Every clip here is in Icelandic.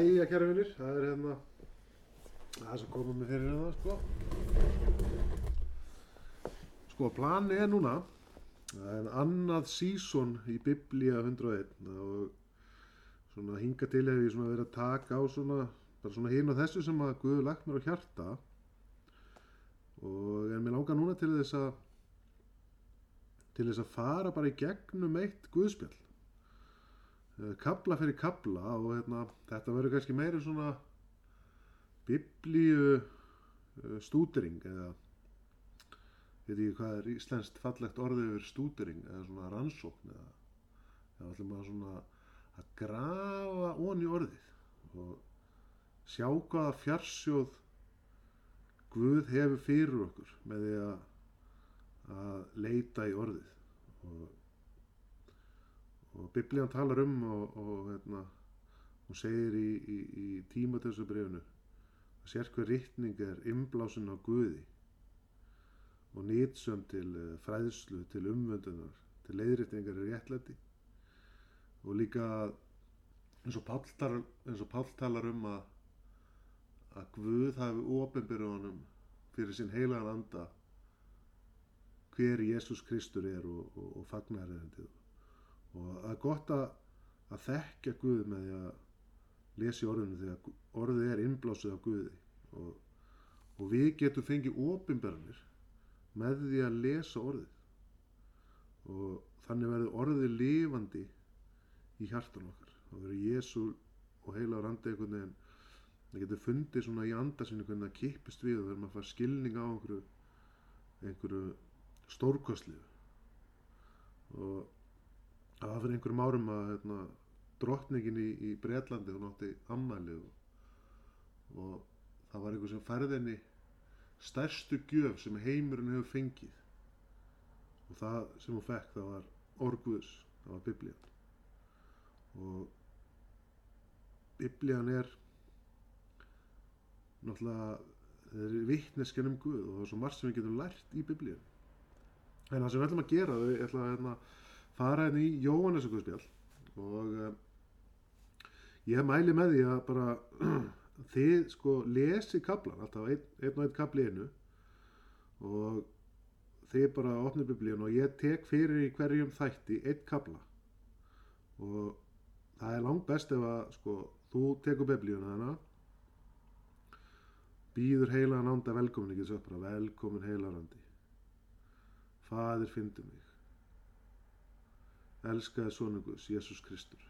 Jæja, kæra vinnir, það er hérna það sem komum við fyrir hérna, sko. Sko, plani er núna það er annað sísón í Biblía 101 og svona hinga til hef ég svona verið að taka á svona bara svona hinn og þessu sem að Guður lagt mér á hjarta. Og en mér langar núna til þess að til þess að fara bara í gegnum eitt Guðspjall kabla fyrir kabla og hérna, þetta verður kannski meiri svona biblíu uh, stúdering eða veit ekki hvað er íslenskt fallegt orðið yfir stúdering eða svona rannsókn eða eða ætlum að svona að grafa onni orðið og sjá hvaða fjarsjóð Guð hefur fyrir okkur með því að, að leita í orðið og og biblían talar um og, og hérna, hún segir í, í, í tímatöðsubrefinu að sér hver rittning er inblásin á Guði og nýtsum til eh, fræðslu, til umvöndunar, til leiðrittningar í réttlæti. Og líka eins og Páll talar, talar um að, að Guð hafi ofinbyrðu honum fyrir sinn heilagan anda hver Jésús Kristur er og, og, og fagnar erindið og það er gott að, að þekkja Guð með því að lesa í orðinu því að orðið er innblásið af Guði. Og, og við getum fengið ofinberðanir með því að lesa orðið. Og þannig verður orðið lifandi í hjartan okkar. Og verður Jésu og heila randi einhvern veginn það getur fundið svona í andarsinu hvernig það kipist við og verður maður að fara skilning á einhverju einhverju stórkostlið og það var fyrir einhverjum árum að hérna, drottningin í, í Breitlandi hún átti ammæli og, og það var einhver sem færði henni stærstu gjöf sem heimurinn hefur fengið. Og það sem hún fekk það var orguðs, það var biblían. Og biblían er náttúrulega það er vittnesken um Guð og það er svo margt sem við getum lært í biblían en það sem við ætlum að gera við ætlum að hérna, fara hérna í Jóhannesuguðspjall og uh, ég mæli með því að bara þið sko lesi kaplan alltaf einn, einn og einn kapli einu og þið bara opnið biblíun og ég tek fyrir í hverjum þætti einn kapla og það er langt best ef að sko þú tekur biblíun hana býður heilagan anda velkomin ekki þessu bara velkomin heilarandi fadir fyndu mig elskaði sonu Guðs, Jésús Kristur.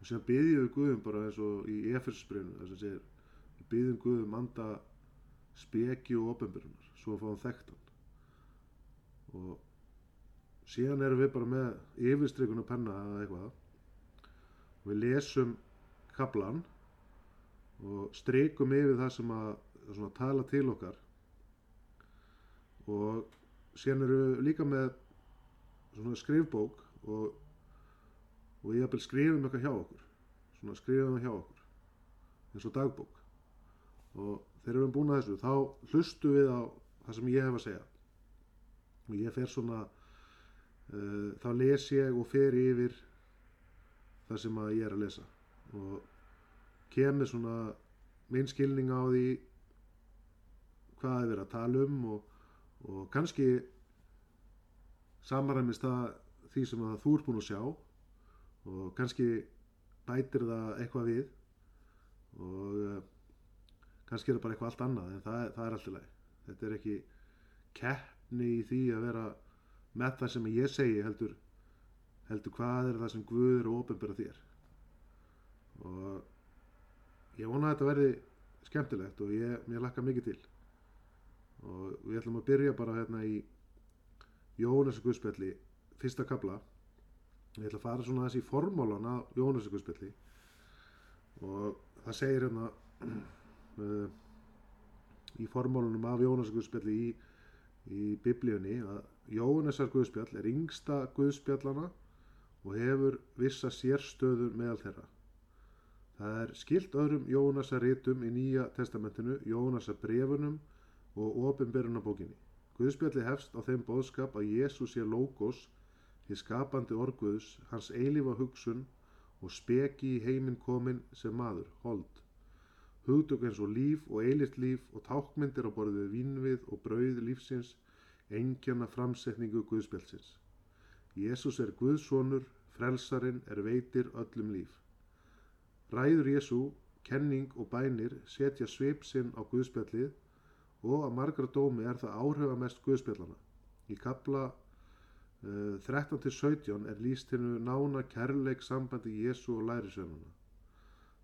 Og sem byðjum við Guðum bara eins og í Efersbreynu þess að segir við byðjum Guðum anda speki og ofinbyrjunar svo að fá hann þekktan og síðan erum við bara með yfirstrykun og penna eða eitthvað. Og við lesum kaplan og strykum yfir það sem að svona, tala til okkar. Og síðan eru við líka með svona skrifbók og, og ég hafði skrifum eitthvað hjá okkur svona skrifum hjá okkur eins og dagbók. Og þegar við erum búin að þessu þá hlustu við á það sem ég hef að segja. Og ég fer svona uh, þá les ég og fer yfir það sem að ég er að lesa. Og kemur svona minn skilning á því hvað er verið að tala um og, og kannski samaræmist það því sem að þú ert búin að sjá og kannski bætir það eitthvað við og uh, kannski er það bara eitthvað allt annað en það, það er allt í lagi. Þetta er ekki keppni í því að vera með það sem ég segi heldur, heldur hvað er það sem Guð er og ofinbæra þér. Og ég vona að þetta verði skemmtilegt og ég, ég lakka mikið til. Og við ætlum að byrja bara hérna í Jóhannes Guðspjalli fyrsta kabla ég ætla að fara svona þessi í formálan af Jóhannes Guðspjalli. Og það segir hérna uh, í formálunum af Jóhannes Guðspjalli í, í biblíunni að Jóhannesar Guðspjall er yngsta Guðspjallana og hefur vissa sérstöður meðal þeirra. Það er skilt öðrum Jóhannesar rítum í Nýja testamentinu Jóhannesar brefunum og ofinberunabókinni Guðspjalli hefst á þeim bóðskap að Jésús sé logos, því skapandi orguðs, hans eilifa hugsun og speki í heiminn komin sem maður, hold. Hugdök eins og líf og eilift líf og tákmyndir á borðið við vínvið og brauð lífsins, engjarna framsetningu Guðspjálsins. Jésús er Guðsonur, frelsarinn er veitir öllum líf. Ræður Jésú, kenning og bænir setja svip sinn á Guðspjallið og að margra dómi er það áhrifamest Guðspjallana. Í kapla uh, 13-17 er líst hennu nána kærleik sambandi Jésu og lærisveinuna.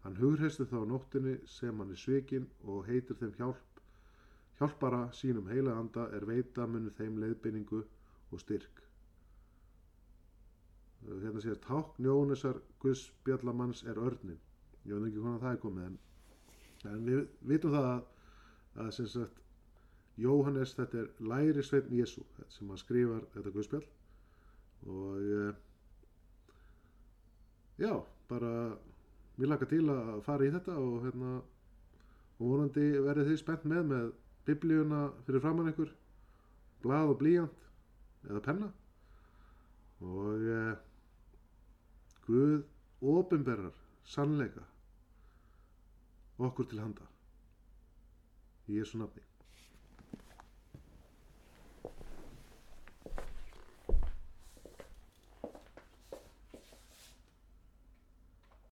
Hann hugreistu þá nóttinni sem hann er svikinn og heitir þeim hjálp. Hjálpara sínum heila anda er veita munni þeim leiðbynningu og styrk. Uh, hérna sér ták njónesar Guðspjallamanns er örnin. Ég veit ekki hvernig það er komið en, en við vitum það að, að sem sagt Jóhannes þetta er læri sveitn Jésu sem hann skrifar þetta Guðspjall. Og eh, já, bara mér laka til að fara í þetta og hérna og vonandi verið þið spennt með með biblíuna fyrir framann ykkur blað og blíjant eða penna. Og eh, Guð ofinberrar sannleika okkur til handa. Í Jésu nafni